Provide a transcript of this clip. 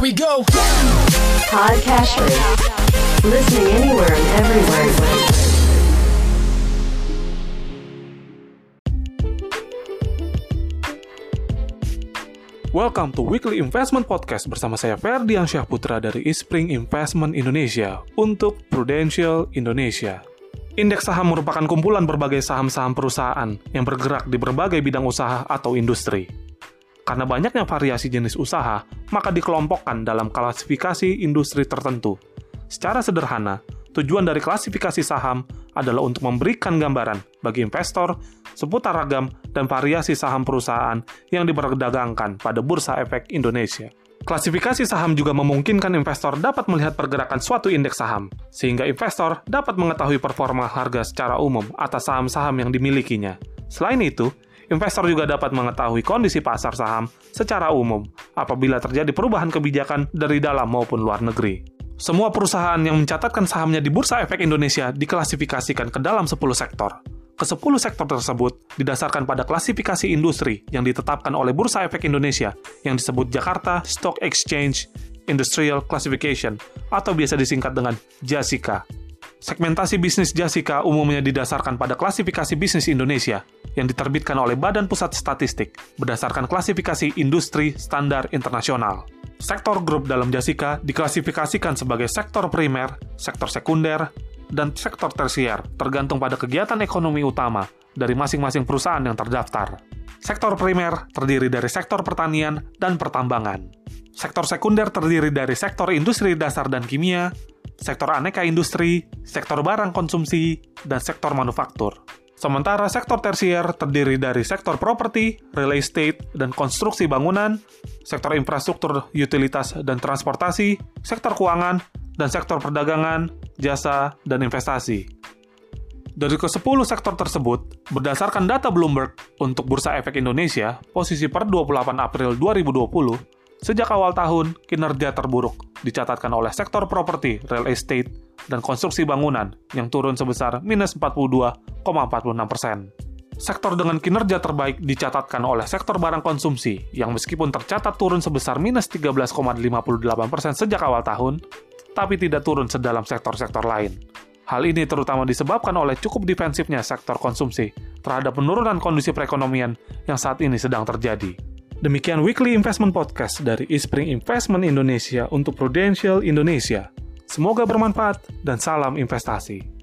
Here we go. Podcasters. Listening anywhere and everywhere. Welcome to Weekly Investment Podcast bersama saya Ferdian Syah Putra dari Ispring Investment Indonesia untuk Prudential Indonesia. Indeks saham merupakan kumpulan berbagai saham-saham perusahaan yang bergerak di berbagai bidang usaha atau industri. Karena banyaknya variasi jenis usaha, maka dikelompokkan dalam klasifikasi industri tertentu. Secara sederhana, tujuan dari klasifikasi saham adalah untuk memberikan gambaran bagi investor seputar ragam dan variasi saham perusahaan yang diperdagangkan pada Bursa Efek Indonesia. Klasifikasi saham juga memungkinkan investor dapat melihat pergerakan suatu indeks saham, sehingga investor dapat mengetahui performa harga secara umum atas saham-saham yang dimilikinya. Selain itu, investor juga dapat mengetahui kondisi pasar saham secara umum apabila terjadi perubahan kebijakan dari dalam maupun luar negeri. Semua perusahaan yang mencatatkan sahamnya di Bursa Efek Indonesia diklasifikasikan ke dalam 10 sektor. Ke-10 sektor tersebut didasarkan pada klasifikasi industri yang ditetapkan oleh Bursa Efek Indonesia yang disebut Jakarta Stock Exchange Industrial Classification atau biasa disingkat dengan JASIKA. Segmentasi bisnis JASIKA umumnya didasarkan pada klasifikasi bisnis Indonesia yang diterbitkan oleh Badan Pusat Statistik berdasarkan klasifikasi industri standar internasional. Sektor grup dalam JASIKA diklasifikasikan sebagai sektor primer, sektor sekunder, dan sektor tersier, tergantung pada kegiatan ekonomi utama dari masing-masing perusahaan yang terdaftar. Sektor primer terdiri dari sektor pertanian dan pertambangan. Sektor sekunder terdiri dari sektor industri dasar dan kimia, sektor aneka industri, sektor barang konsumsi, dan sektor manufaktur. Sementara sektor tersier terdiri dari sektor properti, real estate, dan konstruksi bangunan, sektor infrastruktur, utilitas, dan transportasi, sektor keuangan, dan sektor perdagangan, jasa, dan investasi. Dari ke-10 sektor tersebut, berdasarkan data Bloomberg untuk Bursa Efek Indonesia, posisi per 28 April 2020, sejak awal tahun, kinerja terburuk dicatatkan oleh sektor properti, real estate, dan konstruksi bangunan yang turun sebesar minus 42,46 persen. Sektor dengan kinerja terbaik dicatatkan oleh sektor barang konsumsi yang meskipun tercatat turun sebesar minus 13,58 persen sejak awal tahun, tapi tidak turun sedalam sektor-sektor lain. Hal ini terutama disebabkan oleh cukup defensifnya sektor konsumsi terhadap penurunan kondisi perekonomian yang saat ini sedang terjadi. Demikian Weekly Investment Podcast dari Ispring Investment Indonesia untuk Prudential Indonesia. Semoga bermanfaat dan salam investasi.